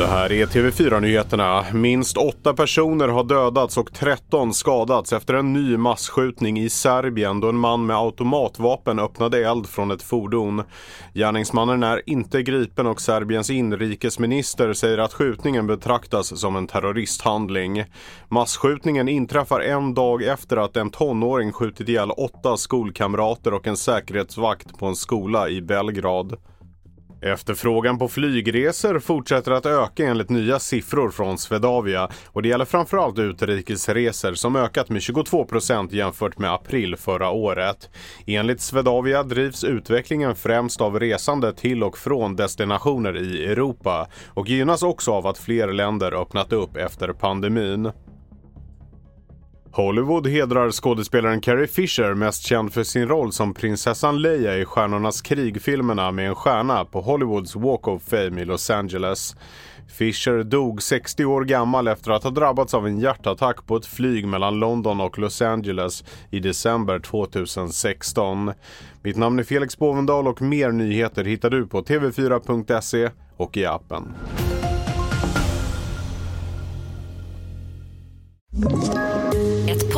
Det här är TV4-nyheterna. Minst åtta personer har dödats och 13 skadats efter en ny massskjutning i Serbien då en man med automatvapen öppnade eld från ett fordon. Gärningsmannen är inte gripen och Serbiens inrikesminister säger att skjutningen betraktas som en terroristhandling. Massskjutningen inträffar en dag efter att en tonåring skjutit ihjäl åtta skolkamrater och en säkerhetsvakt på en skola i Belgrad. Efterfrågan på flygresor fortsätter att öka enligt nya siffror från Swedavia och det gäller framförallt utrikesresor som ökat med 22 procent jämfört med april förra året. Enligt Swedavia drivs utvecklingen främst av resande till och från destinationer i Europa och gynnas också av att fler länder öppnat upp efter pandemin. Hollywood hedrar skådespelaren Carrie Fisher, mest känd för sin roll som prinsessan Leia i Stjärnornas krig-filmerna med en stjärna på Hollywoods Walk of Fame i Los Angeles. Fisher dog 60 år gammal efter att ha drabbats av en hjärtattack på ett flyg mellan London och Los Angeles i december 2016. Mitt namn är Felix Bovendal och mer nyheter hittar du på tv4.se och i appen.